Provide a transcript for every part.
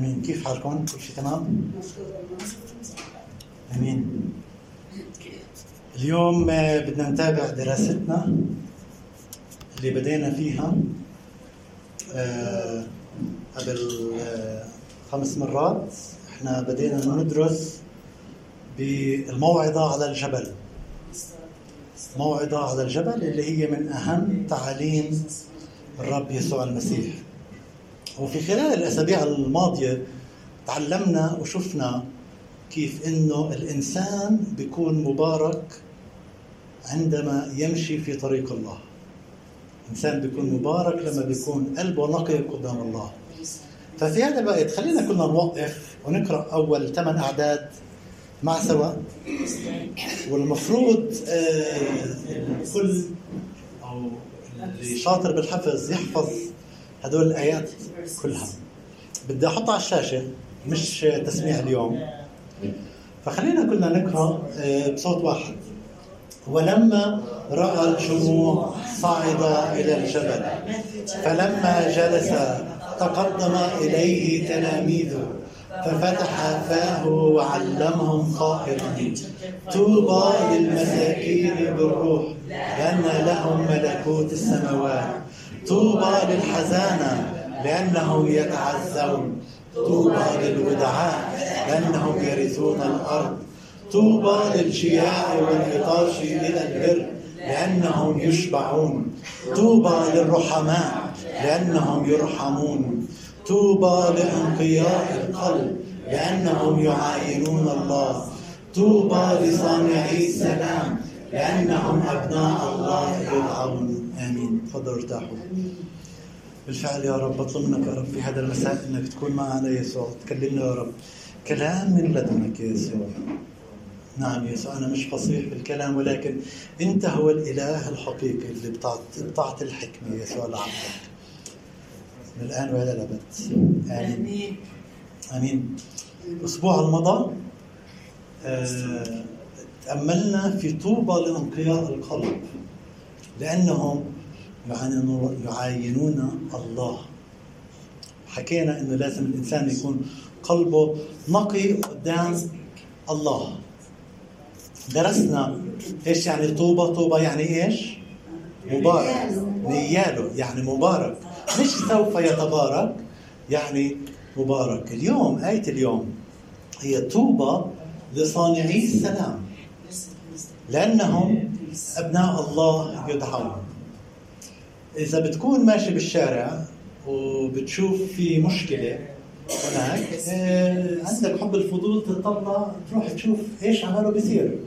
أمين. كيف حالكم؟ كل شيء تمام؟ أمين. اليوم آه، بدنا نتابع دراستنا اللي بدينا فيها آه، قبل آه، خمس مرات. إحنا بدينا ندرس بالموعظة على الجبل. موعظة على الجبل اللي هي من أهم تعاليم الرب يسوع المسيح. وفي خلال الأسابيع الماضية تعلمنا وشفنا كيف إنه الإنسان بيكون مبارك عندما يمشي في طريق الله. الإنسان بيكون مبارك لما بيكون قلبه نقي قدام الله. ففي هذا الوقت خلينا كلنا نوقف ونقرأ أول ثمان أعداد مع سوا. والمفروض الكل أو اللي شاطر بالحفظ يحفظ هدول الآيات. كلها. بدي أحطها على الشاشة مش تسميع اليوم. فخلينا كلنا نقرأ بصوت واحد. ولما رأى الجموع صعد إلى الجبل فلما جلس تقدم إليه تلاميذه ففتح فاه وعلمهم قائلا طوبى للمساكين بالروح لأن لهم ملكوت السماوات. طوبى للحزانة لانهم يتعزون طوبى للودعاء لأنهم يرثون الأرض. طوبى للشياع والعطاش إلى البر لأنهم يشبعون. طوبى للرحماء لأنهم يرحمون. طوبى لأنقياء القلب لأنهم يعاينون الله. طوبى لصانعي السلام لأنهم أبناء الله يدعون آمين. تفضلوا ارتاحوا. بالفعل يا رب بطلب منك يا رب في هذا المساء أنك تكون معنا يسوع. تكلمنا يا رب. كلام من لدنك يا يسوع. نعم يسوع أنا مش فصيح بالكلام ولكن أنت هو الإله الحقيقي اللي بتعطي بتعطي الحكمة يسوع لعبدك. من الآن وإلى الأبد. آمين. آمين. الأسبوع المضى آه، تأملنا في طوبى لانقياء القلب لأنهم يعاينون الله. حكينا إنه لازم الإنسان يكون قلبه نقي قدام الله. درسنا إيش يعني طوبى طوبى يعني إيش؟ مبارك. نياله يعني مبارك. مش سوف يتبارك يعني مبارك. اليوم آية اليوم هي طوبى لصانعي السلام. لأنهم أبناء الله يدعون. إذا بتكون ماشي بالشارع وبتشوف في مشكلة هناك آه عندك حب الفضول تطلع تروح تشوف إيش عمله بيصير.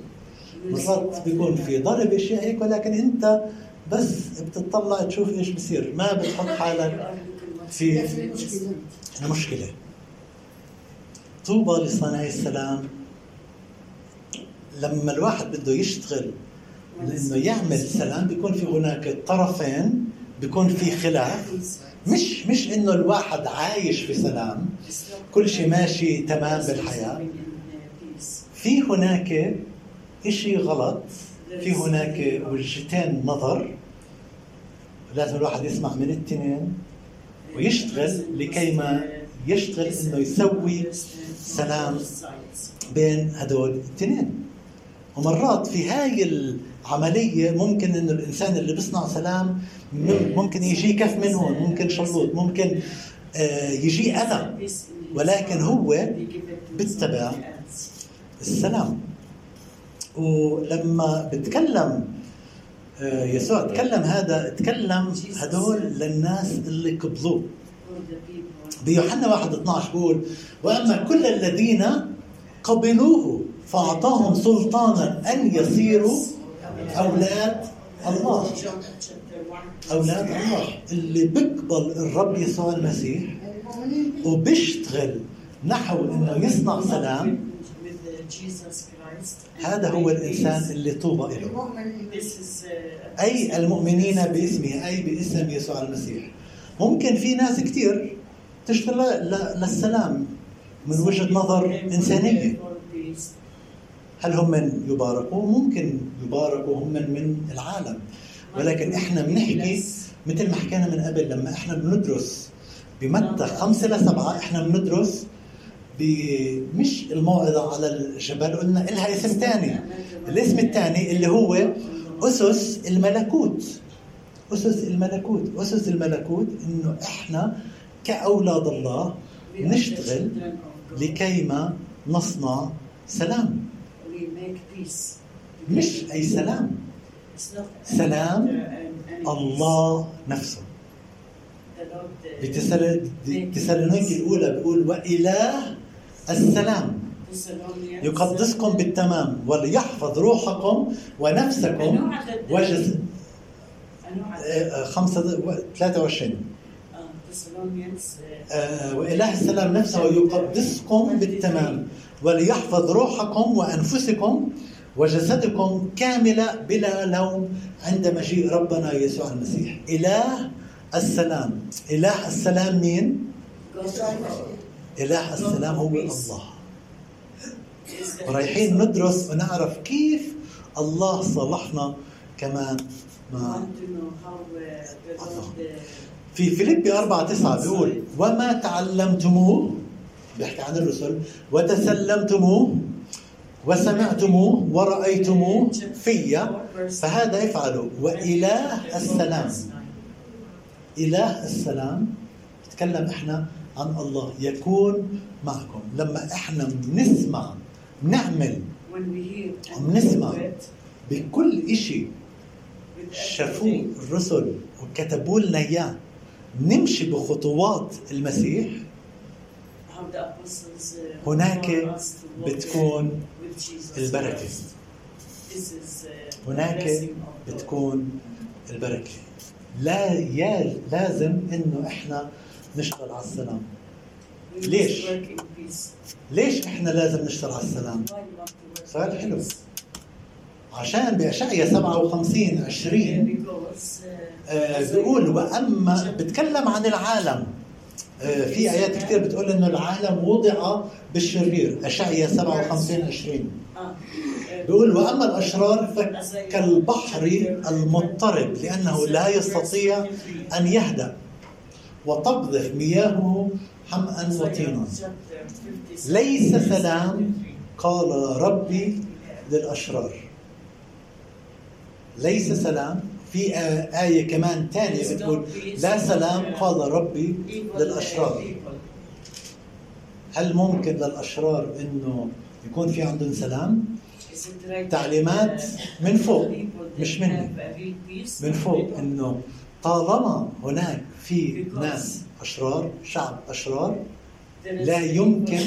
مرات بيكون في ضرب إشياء هيك ولكن أنت بس بتطلع تشوف إيش بيصير. ما بتحط حالك في المشكلة طوبى لصانعي السلام لما الواحد بده يشتغل لأنه يعمل سلام بيكون في هناك طرفين بيكون في خلاف. مش مش إنه الواحد عايش في سلام. كل شيء ماشي تمام بالحياة. في هناك شيء غلط. في هناك وجهتين نظر. لازم الواحد يسمع من الاثنين ويشتغل لكي ما يشتغل إنه يسوي سلام بين هدول الاثنين ومرات في هاي العملية ممكن إنه الإنسان اللي بيصنع سلام ممكن يجي كف من هون ممكن شلوط ممكن آه، يجي أذى. ولكن هو بيتبع السلام. ولما بتكلم آه، يسوع تكلم هذا تكلم هدول للناس اللي قبلوه بيوحنا 1 12 بيقول وأما كل الذين قبلوه فأعطاهم سلطانا أن يصيروا أولاد الله. أولاد الله. اللي بيقبل الرب يسوع المسيح وبيشتغل نحو إنه يصنع سلام هذا هو الإنسان اللي طوبى له أي المؤمنين باسمه أي باسم يسوع المسيح. ممكن في ناس كثير تشتغل للسلام من وجهة نظر إنسانية. هل هم من يباركوا؟ ممكن يباركوا هم من العالم. ولكن إحنا بنحكي مثل ما حكينا من قبل لما إحنا بندرس بمتى خمسة لسبعة إحنا بندرس مش الموعظة على الجبل قلنا لها اسم ثاني الاسم الثاني اللي هو أسس الملكوت. أسس الملكوت. أسس الملكوت إنه إحنا كأولاد الله نشتغل لكيما نصنع سلام. مش أي سلام. سلام الله نفسه. بتسالونيك الأولى بيقول وإله السلام. يقدسكم بالتمام وليحفظ روحكم ونفسكم وجسد آه، خمسة 23 آه، وإله السلام نفسه يقدسكم بالتمام. وليحفظ روحكم وأنفسكم وجسدكم كاملة بلا لوم عند مجيء ربنا يسوع المسيح. إله السلام. إله السلام مين؟ إله السلام هو الله. رايحين ندرس ونعرف كيف الله صلحنا كمان ما في فيليبي 4 9 بيقول وما تعلمتموه؟ بيحكي عن الرسل. وتسلمتموه وسمعتموه ورأيتموه فيا فهذا افعلوا وإله السلام. إله السلام. نتكلم إحنا عن الله. يكون معكم. لما إحنا بنسمع بنعمل بنسمع بكل شيء شافوه الرسل وكتبوا لنا إياه. نمشي بخطوات المسيح. هناك بتكون البركة. هناك بتكون البركة. لا يا لازم إنه إحنا نشتغل على السلام. ليش؟ ليش إحنا لازم نشتغل على السلام؟ سؤال حلو. عشان بأشعية 57 20 آه بيقول واما بتكلم عن العالم. في آيات كثير بتقول إنه العالم وضع بالشرير. اشعيا 57 20 بيقول وأما الأشرار فكالبحر المضطرب لأنه لا يستطيع أن يهدأ وتقذف مياهه حمأ وطينا. ليس سلام قال ربي للأشرار. ليس سلام في آية كمان ثانية بتقول لا سلام قال ربي للأشرار. هل ممكن للأشرار إنه يكون في عندهم سلام؟ تعليمات من فوق مش مني. من فوق إنه طالما هناك في ناس أشرار شعب أشرار لا يمكن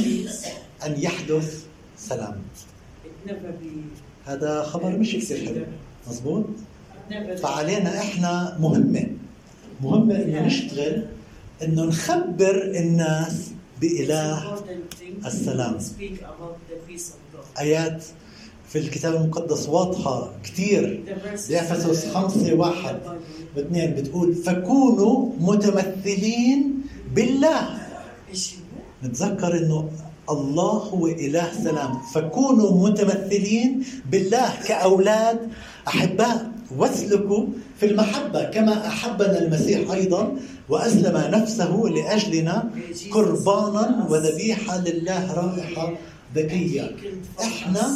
أن يحدث سلام. هذا خبر مش كثير حلو. مزبوط فعلينا إحنا مهمة. مهمة إنه نشتغل إنه نخبر الناس بإله السلام. آيات في الكتاب المقدس واضحة كثير بأفسس خمسة واحد واثنين بتقول فكونوا متمثلين بالله. نتذكر إنه الله هو إله سلام. فكونوا متمثلين بالله كأولاد أحباء. واسلكوا في المحبة كما أحبنا المسيح أيضا وأسلم نفسه لأجلنا قربانا وذبيحة لله رائحة ذكية. إحنا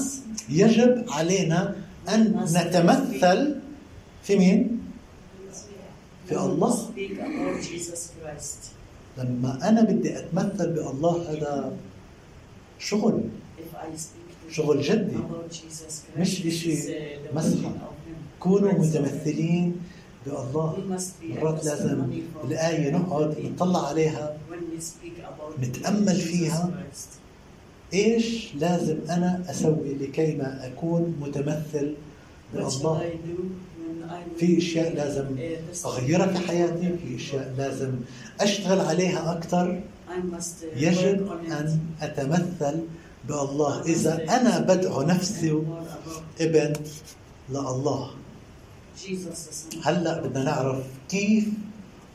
يجب علينا أن نتمثل في مين؟ في الله. لما أنا بدي أتمثل بالله هذا شغل شغل جدي مش إشي مسحة كونوا متمثلين بالله. مرات لازم الآية نقعد نطلع عليها. نتأمل فيها. إيش لازم أنا أسوي لكي ما أكون متمثل بالله؟ في أشياء لازم أغيرها في حياتي. في أشياء لازم أشتغل عليها أكثر يجب أن أتمثل بالله. إذا أنا بدعو نفسي ابن لله. هلا بدنا نعرف كيف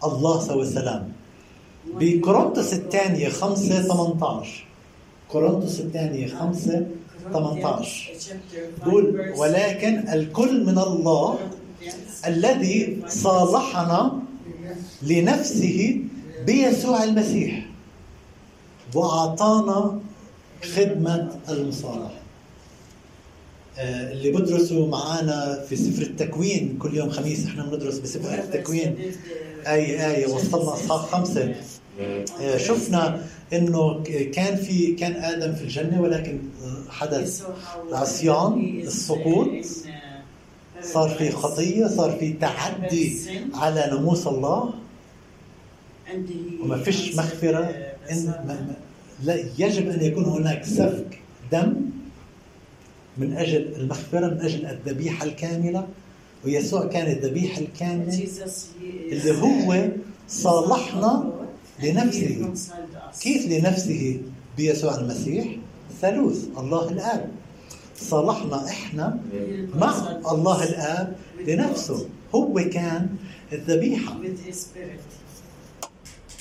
الله سوى السلام. بكورنثوس الثانية 5 18 كورنثوس الثانية 5 18 بقول ولكن الكل من الله الذي صالحنا لنفسه بيسوع المسيح وأعطانا خدمة المصالحة. اللي بدرسوا معنا في سفر التكوين كل يوم خميس إحنا بندرس بسفر التكوين. آية آية وصلنا أصحاب خمسة. آه، شفنا إنه كان في كان آدم في الجنة ولكن حدث العصيان السقوط. صار في خطية صار في تعدي على ناموس الله. وما فيش مغفرة. إن ما لا يجب أن يكون هناك سفك دم. من أجل المغفرة من أجل الذبيحة الكاملة. ويسوع كان الذبيحة الكاملة اللي هو صالحنا لنفسه. كيف لنفسه؟ بيسوع المسيح ثالوث الله الآب. صالحنا إحنا مع الله الآب لنفسه. هو كان الذبيحة.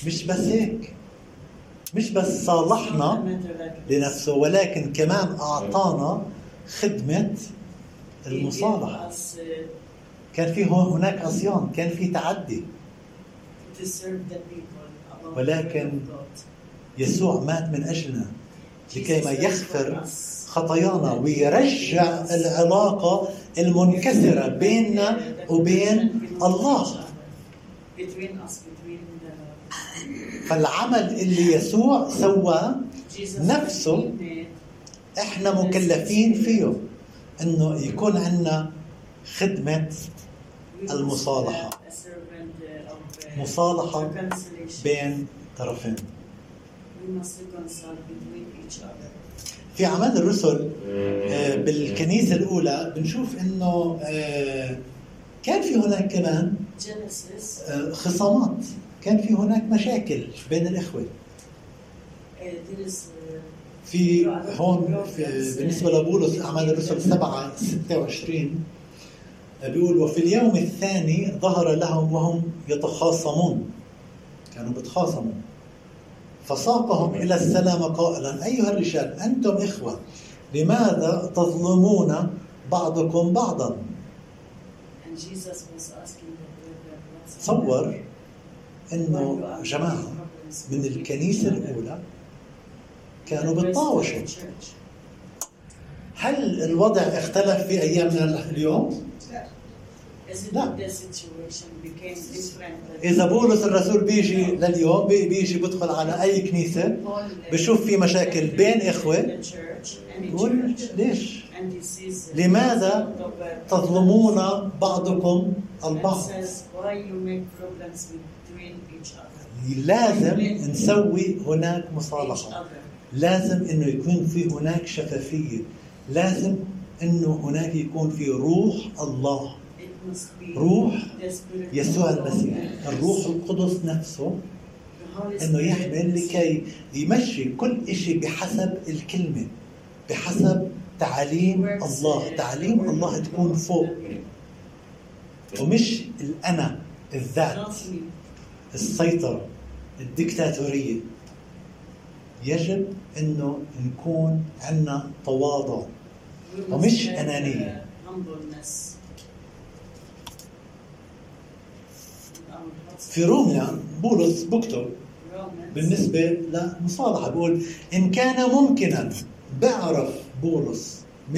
مش بس هيك. مش بس صالحنا لنفسه ولكن كمان أعطانا خدمة المصالحة. كان في هناك عصيان كان في تعدي. ولكن يسوع مات من أجلنا لكي ما يغفر خطايانا ويرجع العلاقة المنكسرة بيننا وبين الله. فالعمل اللي يسوع سواه نفسه إحنا مكلفين فيه إنه يكون عندنا خدمة المصالحة. مصالحة بين طرفين. في أعمال الرسل آه، بالكنيسة الأولى بنشوف إنه آه، كان في هناك كمان آه، خصامات. كان في هناك مشاكل بين الإخوة. في هون في بالنسبة لبولس أعمال الرسل 7 26 بيقول وفي اليوم الثاني ظهر لهم وهم يتخاصمون كانوا بيتخاصموا. فساقهم إلى السلام قائلا أيها الرجال أنتم إخوة لماذا تظلمون بعضكم بعضا؟ تصور إنه جماعة من الكنيسة الأولى كانوا بيتطاوشوا هل الوضع اختلف في ايامنا اليوم؟ لا إذا بولس الرسول بيجي لليوم بيجي بدخل على أي كنيسة بشوف في مشاكل بين إخوة بقول ليش؟ لماذا تظلمون بعضكم البعض؟ لازم نسوي هناك مصالحة لازم إنه يكون في هناك شفافية. لازم إنه هناك يكون في روح الله. روح يسوع المسيح. الروح القدس نفسه إنه يحمل لكي يمشي كل شيء بحسب الكلمة بحسب تعاليم الله. تعاليم الله تكون فوق. ومش الأنا الذات السيطرة الدكتاتورية. يجب إنه نكون عندنا تواضع. ومش أنانية. في روميا بولس بكتب بالنسبة لمصالحة بقول إن كان ممكنا بعرف بولس 100%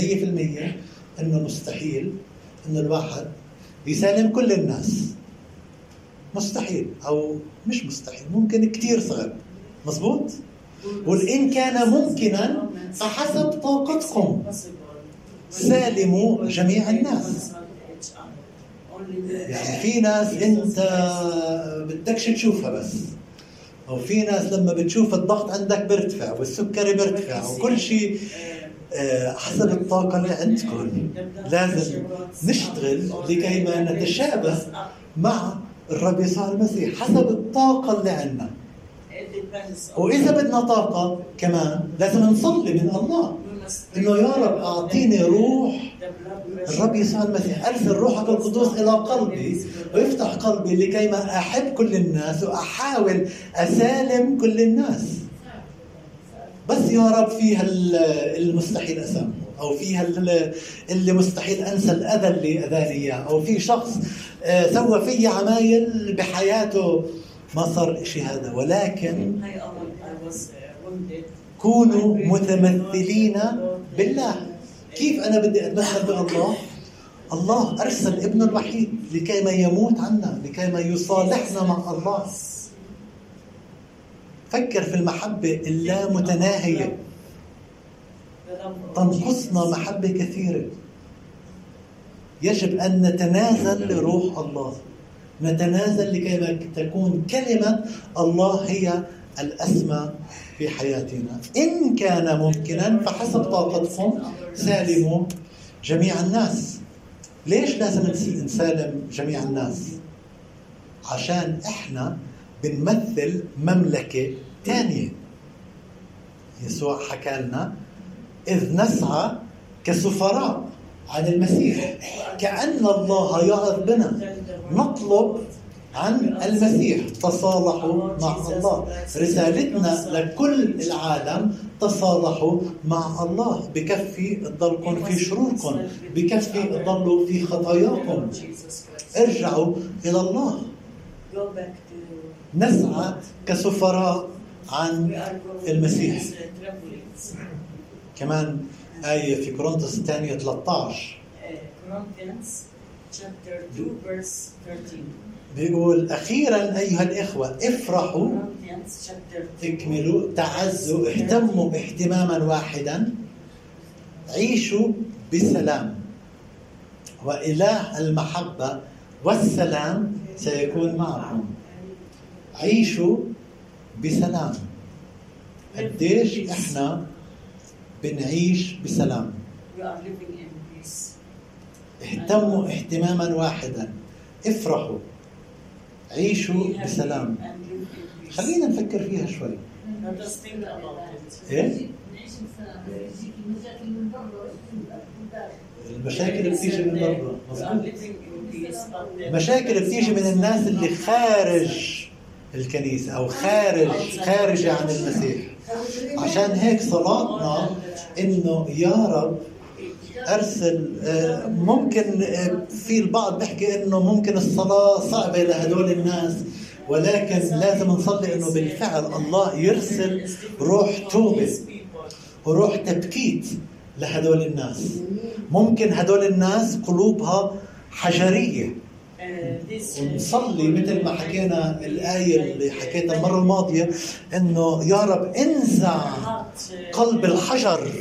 إنه مستحيل إنه الواحد يسالم كل الناس. مستحيل أو مش مستحيل ممكن كثير صعب. مزبوط قل إن كان ممكنا فحسب طاقتكم. سالموا جميع الناس. يعني في ناس أنت بدكش تشوفها بس. أو في ناس لما بتشوف الضغط عندك بيرتفع والسكري بيرتفع وكل شيء آه، حسب الطاقة اللي عندكم. لازم نشتغل لكي ما نتشابه مع الرب يسوع المسيح حسب الطاقة اللي عندنا. وإذا بدنا طاقة كمان لازم نصلي من الله. إنه يا رب أعطيني روح. الرب يسوع المسيح أرسل روحك القدوس إلى قلبي. ويفتح قلبي لكي ما أحب كل الناس وأحاول أسالم كل الناس. بس يا رب فيها المستحيل أسامحه أو فيها اللي مستحيل أنسى الأذى اللي أذاني إياه أو في شخص آه، سوى في عمايل بحياته ما صار شيء هذا. ولكن uh. كونوا متمثلين بالله. كيف أنا بدي أتمثل بالله؟ الله أرسل ابنه الوحيد لكي ما يموت عنا لكي ما يصالحنا مع الله. فكر في المحبة اللامتناهية تنقصنا. محبة كثيرة. يجب أن نتنازل لروح الله. نتنازل لكي تكون كلمة الله هي الأسمى في حياتنا. إن كان ممكنا فحسب طاقتكم سالموا جميع الناس. ليش لازم نس- نسالم جميع الناس؟ عشان إحنا بنمثل مملكة تانية. يسوع حكى لنا إذ نسعى كسفراء عن المسيح كأن الله يعظ بنا. نطلب عن المسيح تصالحوا مع الله رسالتنا لكل العالم تصالحوا مع الله بكفي تضلكم في شروركم بكفي تضلوا في خطاياكم. ارجعوا إلى الله نسعى كسفراء عن المسيح. كمان آية في كورنثوس الثانية 13 Uh, Corinthians chapter 2 verse 13. بيقول أخيرا أيها الإخوة افرحوا. Corinthians chapter 2 اكملوا. تعزوا. اهتموا اهتماما واحدا. عيشوا بسلام. وإله المحبة والسلام سيكون معكم. عيشوا بسلام. قديش إحنا بنعيش بسلام؟ اهتموا اهتماما واحدا. افرحوا. عيشوا بسلام. خلينا نفكر فيها شوي. إيه؟ المشاكل المشاكل بتيجي من برا. We are مظبوط. living in peace, but the- مشاكل بتيجي من الناس اللي خارج الكنيسة أو خارج خارجة عن المسيح. عشان هيك صلاتنا إنه يا رب أرسل آه، ممكن آه، في البعض بيحكي إنه ممكن الصلاة صعبة لهدول الناس ولكن لازم نصلي إنه بالفعل الله يرسل روح توبة وروح تبكيت لهدول الناس. ممكن هدول الناس قلوبها حجرية. ونصلي مثل ما حكينا الآية اللي حكيتها المرة الماضية إنه يا رب انزع قلب الحجر.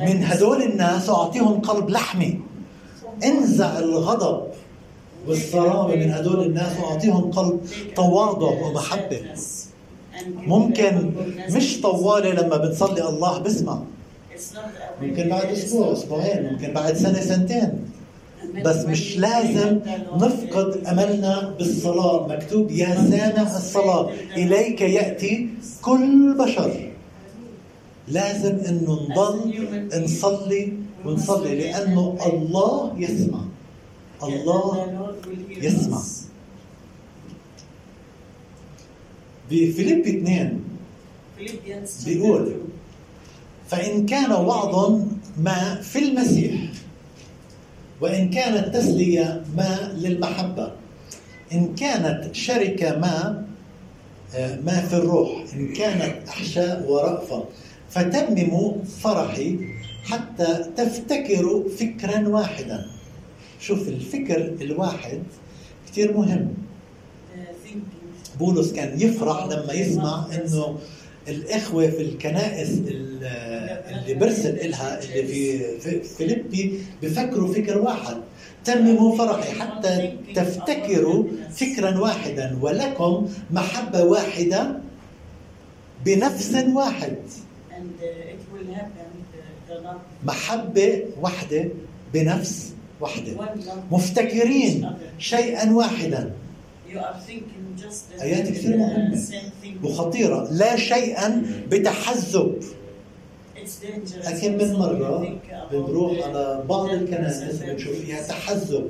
من هدول الناس وأعطيهم قلب لحمي. انزع الغضب والصرامة من هدول الناس وأعطيهم قلب تواضع ومحبة. ممكن مش طوالة لما بنصلي الله بسمع ممكن بعد أسبوع أسبوعين ممكن بعد سنة سنتين. بس مش لازم نفقد أملنا بالصلاة. مكتوب يا سامع الصلاة. إليك يأتي كل بشر. لازم إنه نضل نصلي ونصلي لأنه الله يسمع الله يسمع. بفيليب 2 بيقول فإن كان وعظ ما في المسيح وإن كانت تسلية ما للمحبة إن كانت شركة ما آه، ما في الروح إن كانت أحشاء ورأفة فتمموا فرحي حتى تفتكروا فكرا واحدا. شوف الفكر الواحد كثير مهم. بولس كان يفرح لما يسمع إنه الإخوة في الكنائس ال- اللي برسل إلها اللي في فيليبي بفكروا فكر واحد. تمموا فرحي حتى تفتكروا فكرا واحدا ولكم محبة واحدة بنفس واحد. محبة واحدة بنفس واحدة مفتكرين شيئا واحدا. آيات كثير مهمة. وخطيرة. لا شيئا بتحزب. أكم من مرة بنروح على بعض الكنائس بنشوف فيها تحزب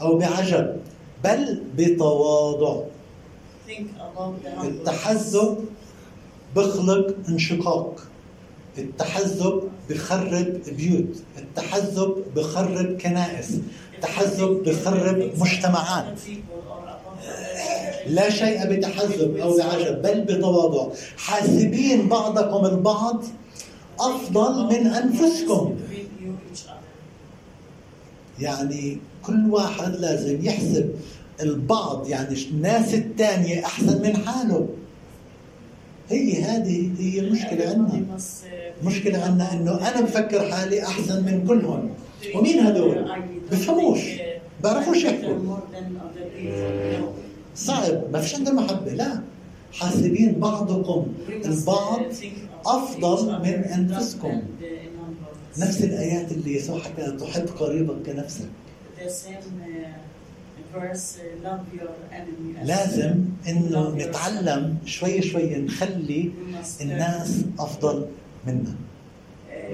أو بعجب. بل بتواضع. التحزب بخلق انشقاق. التحزب بخرب بيوت. التحزب بخرب كنائس. التحزب بخرب مجتمعات. لا شيء بتحزب أو بعجب بل بتواضع. حاسبين بعضكم البعض أفضل من أنفسكم. يعني كل واحد لازم يحسب البعض. يعني الناس الثانية أحسن من حاله. هي هذه هي المشكلة عندنا. المشكلة عندنا إنه أنا بفكر حالي أحسن من كلهم. ومين هدول؟ بفهموش. بعرفوش يحكوا. صعب. ما فيش عندهم محبة. لا. حاسبين بعضكم البعض أفضل من أنفسكم. نفس الآيات اللي يسوع حكى تحب قريبك كنفسك. لازم إنه نتعلم شوي شوي نخلي الناس أفضل منا.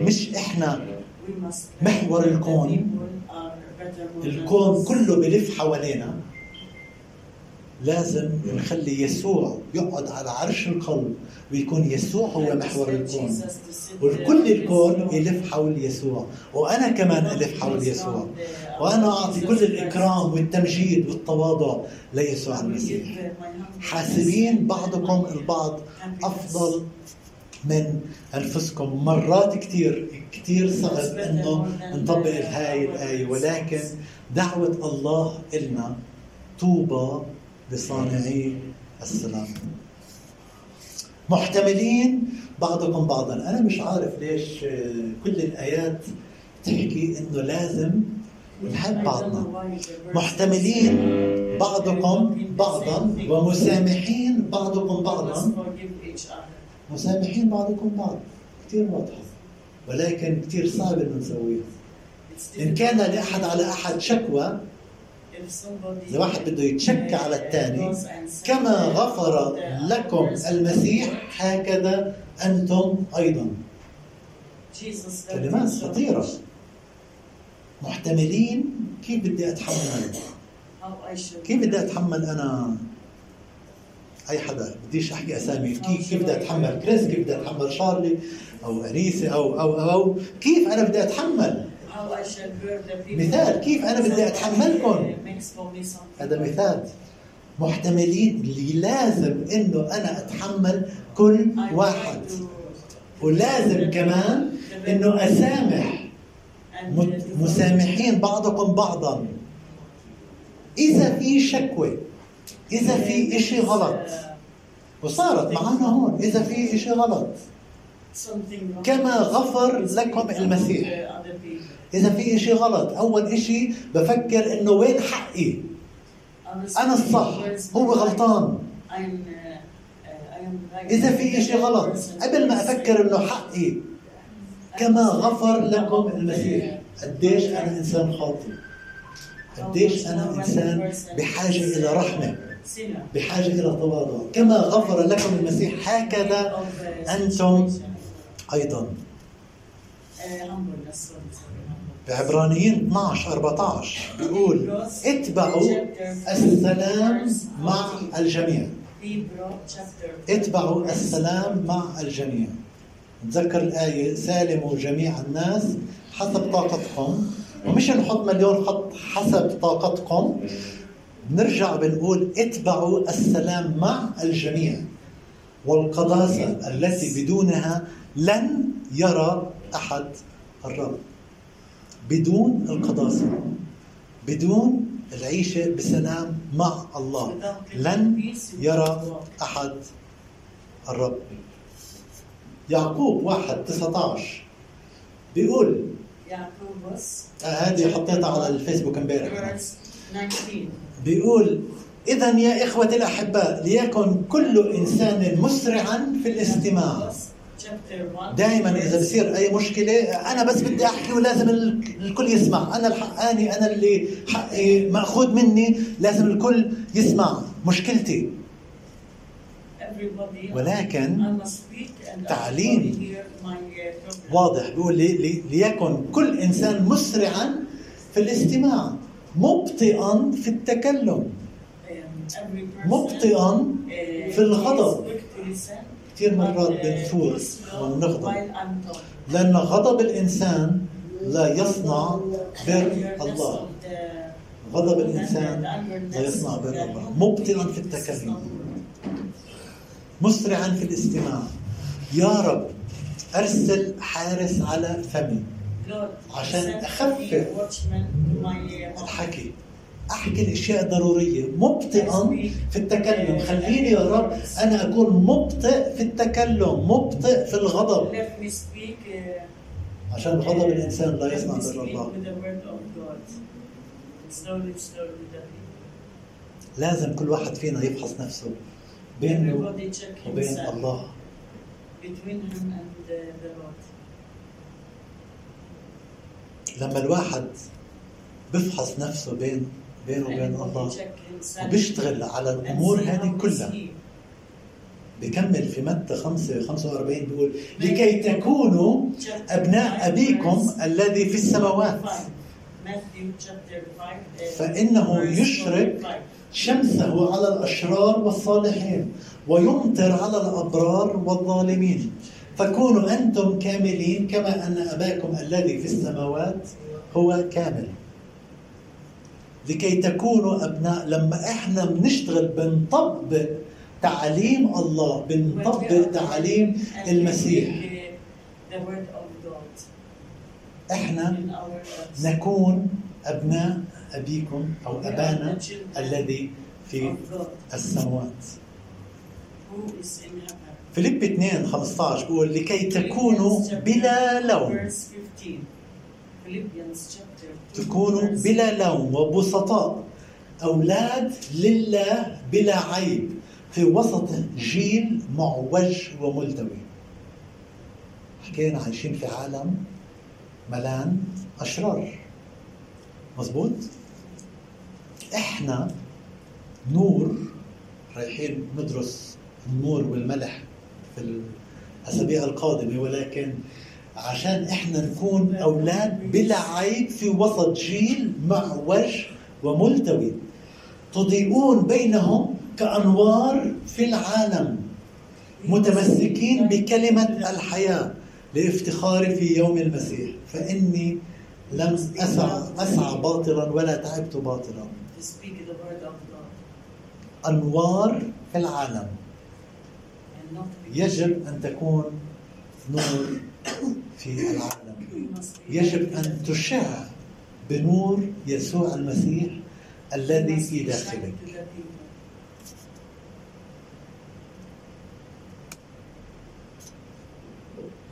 مش إحنا محور الكون. الكون كله بلف حوالينا. لازم نخلي يسوع يقعد على عرش القلب ويكون يسوع هو محور الكون. وكل الكون يلف حول يسوع وأنا كمان ألف حول يسوع. وأنا أعطي كل الإكرام والتمجيد والتواضع ليسوع المسيح. حاسبين بعضكم البعض أفضل من أنفسكم. مرات كثير كثير صعب إنه نطبق هاي الآية ولكن دعوة الله إلنا طوبى لصانعي السلام. محتملين بعضكم بعضا. أنا مش عارف ليش كل الآيات تحكي إنه لازم نحب بعضنا. محتملين بعضكم بعضا ومسامحين بعضكم بعضا. مسامحين بعضكم بعض. كثير واضحة ولكن كثير صعب إنه نسويها. إن كان لأحد على أحد شكوى إذا واحد بده يتشكى على الثاني كما غفر لكم المسيح هكذا أنتم أيضا. كلمات خطيرة. محتملين كيف بدي أتحمل كيف بدي أتحمل أنا؟ أي حدا بديش أحكي أسامي. كيف كيف بدي أتحمل؟ كريس كيف بدي أتحمل؟ شارلي أو أنيسة أو أو أو كيف أنا بدي أتحمل؟ مثال كيف أنا بدي أتحملكم؟ هذا مثال. محتملين اللي لازم إنه أنا أتحمل كل واحد. ولازم كمان إنه أسامح. مسامحين بعضكم بعضا. إذا في شكوى إذا في إشي غلط. وصارت معنا هون إذا في إشي غلط. كما غفر لكم المسيح. إذا في شيء غلط أول شيء بفكر إنه وين حقي؟ أنا الصح هو غلطان. إذا في شيء غلط قبل ما أفكر إنه حقي كما غفر لكم المسيح. قديش أنا إنسان خاطئ؟ قديش أنا إنسان بحاجة إلى رحمة بحاجة إلى تواضع. كما غفر لكم المسيح هكذا أنتم أيضا. بعبرانيين 12 14 بيقول اتبعوا السلام مع الجميع. اتبعوا السلام مع الجميع. نتذكر الآية سالموا جميع الناس حسب طاقتكم. ومش نحط مليون خط حسب طاقتكم. نرجع بنقول اتبعوا السلام مع الجميع. والقداسة التي بدونها لن يرى أحد الرب. بدون القداسة بدون العيشة بسلام مع الله. لن يرى أحد الرب. يعقوب واحد 19 بيقول آه هذه حطيتها على الفيسبوك امبارح. بيقول إذا يا إخوتي الأحباء ليكن كل إنسان مسرعا في الاستماع. دائما إذا بصير أي مشكلة أنا بس بدي أحكي ولازم الكل يسمع. أنا الحقاني أنا اللي حقي مأخوذ مني لازم الكل يسمع مشكلتي. ولكن تعليم واضح. بيقول لي لي ليكن كل إنسان مسرعا في الاستماع مبطئا في التكلم مبطئا في الغضب كثير مرات بنفوت وبنغضب لأن غضب الإنسان لا يصنع بر الله. غضب الإنسان لا يصنع بر الله. مبطئا في التكلم مسرعا في الاستماع. يا رب أرسل حارس على فمي عشان أخفف الحكي. أحكي الأشياء ضرورية. مبطئا في التكلم. خليني يا رب أنا اكون مبطئ في التكلم مبطئ في الغضب. Uh, عشان غضب الإنسان لا يصنع بر الله. لازم كل واحد فينا يفحص نفسه بينه وبين الله. لما الواحد بفحص نفسه بين بينه وبين Everybody الله. وبيشتغل على الأمور هذه كلها. بكمل في متى 5 45 بيقول لكي تكونوا أبناء أبيكم الذي في السماوات. Uh, verse يشرق 45. شمسه على الأشرار والصالحين ويمطر على الأبرار والظالمين. فكونوا أنتم كاملين كما أن أباكم الذي في السماوات هو كامل. لكي تكونوا أبناء. لما إحنا بنشتغل بنطبق تعليم الله بنطبق and المسيح. إحنا. نكون أبناء أبيكم أو أبانا الذي في السماوات. فيليب 2 15 بيقول لكي تكونوا بلا لوم. تكونوا بلا لوم وبسطاء. أولاد لله بلا عيب. في وسط جيل معوج وملتوي. حكينا عايشين في عالم ملان أشرار. مظبوط؟ إحنا نور رايحين ندرس النور والملح في الأسابيع القادمة ولكن عشان إحنا نكون أولاد بلا عيب في وسط جيل معوج وملتوي. تضيئون بينهم كأنوار في العالم متمسكين بكلمة الحياة لافتخاري في يوم المسيح. فإني لم أسعى, أسعى باطلا ولا تعبت باطلا. أنوار في العالم. يجب أن تكون نور في العالم يجب أن تشع بنور يسوع المسيح الذي في داخلك.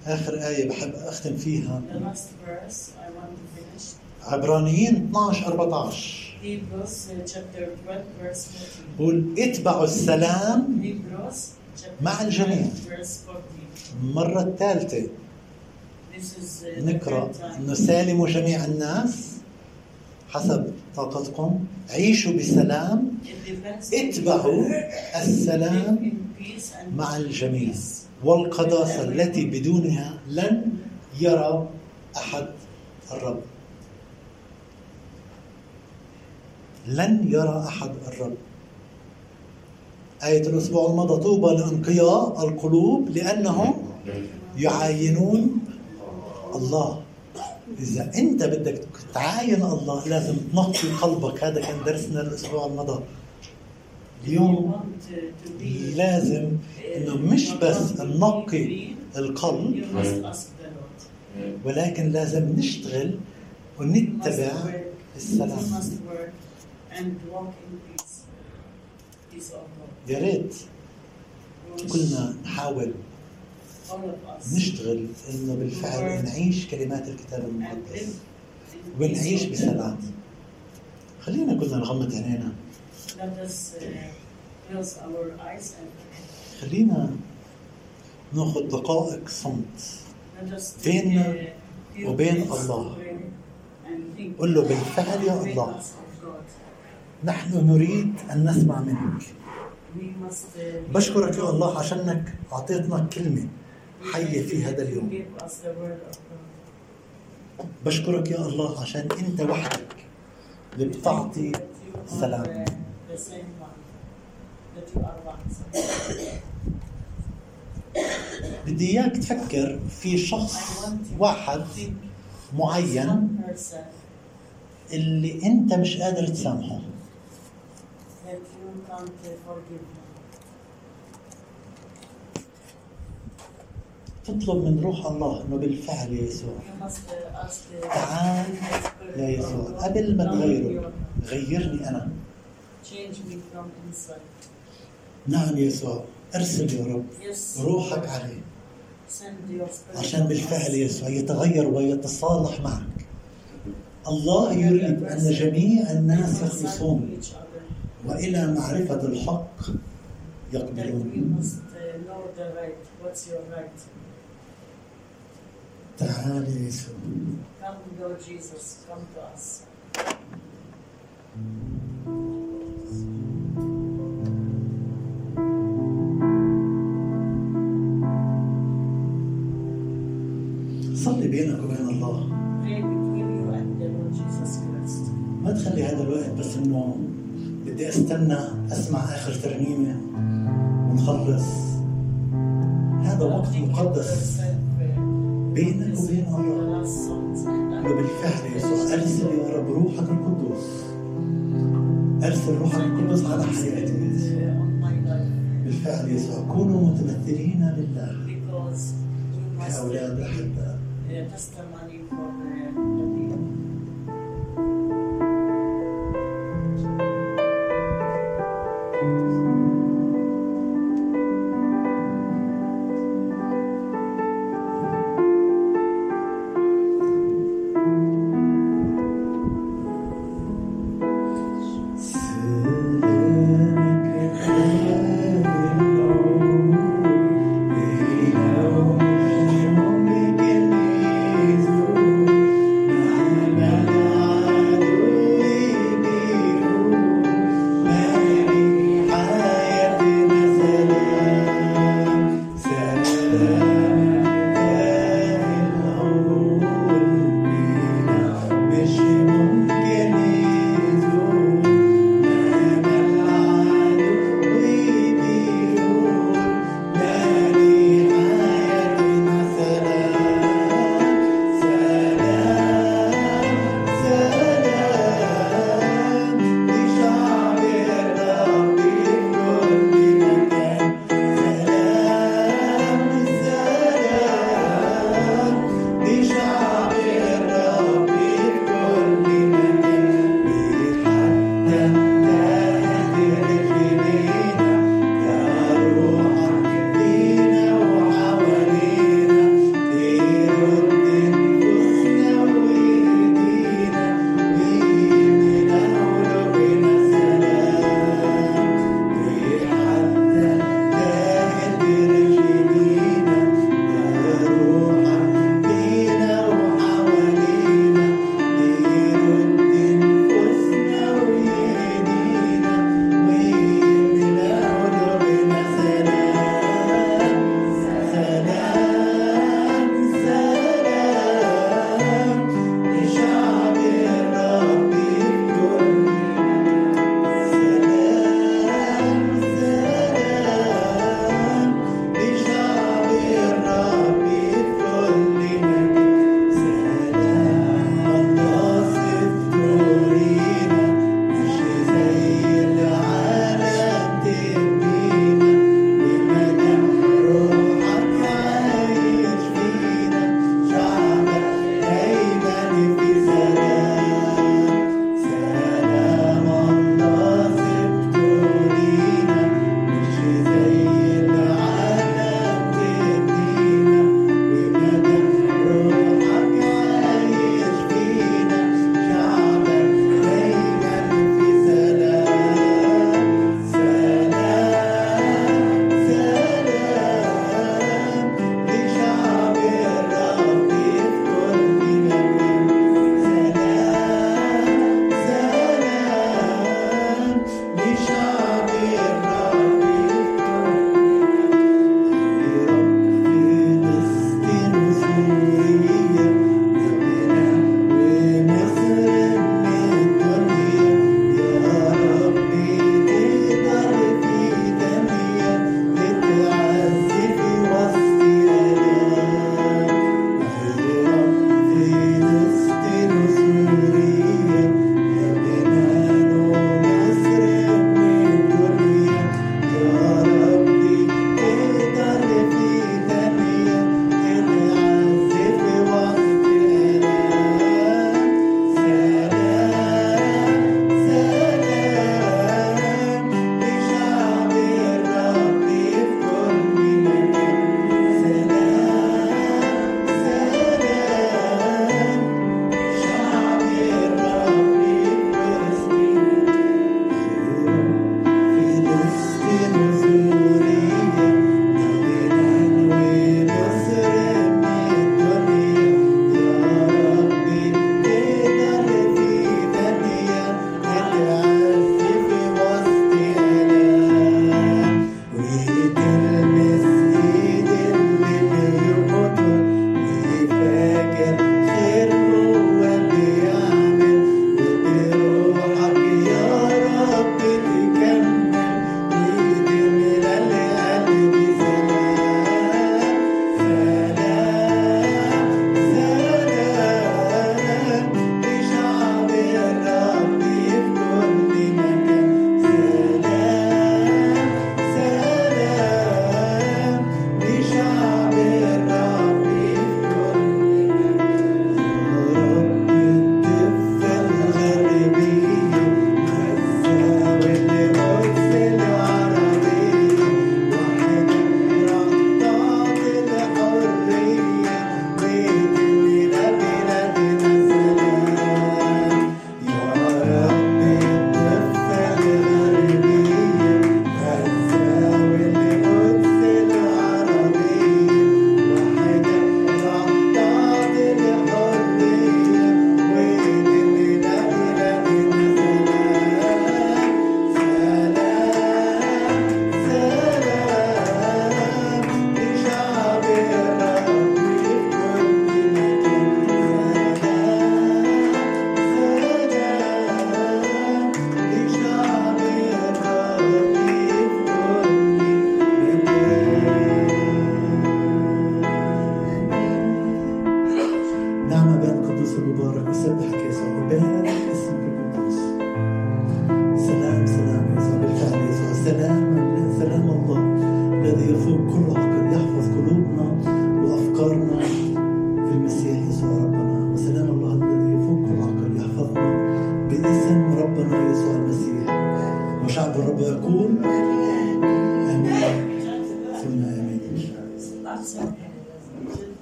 آخر آية بحب أختم فيها. عبرانيين 12 14 Hebrews uh, chapter 12 verse 14. بقول اتبعوا السلام مع الجميع. 12 verse 14. المرة الثالثة نقرأ time. أنه سالموا جميع الناس حسب طاقتكم. عيشوا بسلام. اتبعوا السلام مع الجميع. والقداسة التي بدونها لن يرى أحد الرب. لن يرى أحد الرب. آية الأسبوع الماضي طوبى لأنقياء القلوب لأنهم يعاينون الله إذا أنت بدك تعاين الله لازم تنقي قلبك هذا كان درسنا الأسبوع الماضي اليوم لازم إنه مش بس ننقي القلب. ولكن لازم نشتغل ونتبع السلام. يا ريت كلنا نحاول نشتغل انه بالفعل نعيش كلمات الكتاب المقدس ونعيش بسلام. خلينا كلنا نغمض عينينا خلينا ناخذ دقائق صمت بيننا وبين الله. قل له بالفعل يا الله. نحن نريد أن نسمع منك بشكرك يا الله عشانك أعطيتنا كلمة حيه في هذا اليوم. بشكرك يا الله عشان انت وحدك اللي بتعطي سلام. بدي إياك تفكر في شخص واحد معين اللي انت مش قادر تسامحه تطلب من روح الله إنه بالفعل يا يسوع تعال يا يسوع قبل ما تغيره غيرني أنا. نعم يسوع ارسل يا رب. روحك عليه. عشان بالفعل يسوع يتغير ويتصالح معك الله يريد أن جميع الناس يخلصون. وإلى معرفة الحق يقبلون يا يسوع Come, Jesus. Come to us. صلي بينك وبين الله. ما تخلي هذا الوقت بس إنه بدي أستنى أسمع آخر ترنيمة ونخلص هذا وقت مقدس بينك وبين الله وبالفعل يسوع ارسل يا رب روحك القدوس. ارسل روحك القدوس على حياتي بالفعل يسوع كونوا متمثلين لله. كاولاد أحباء.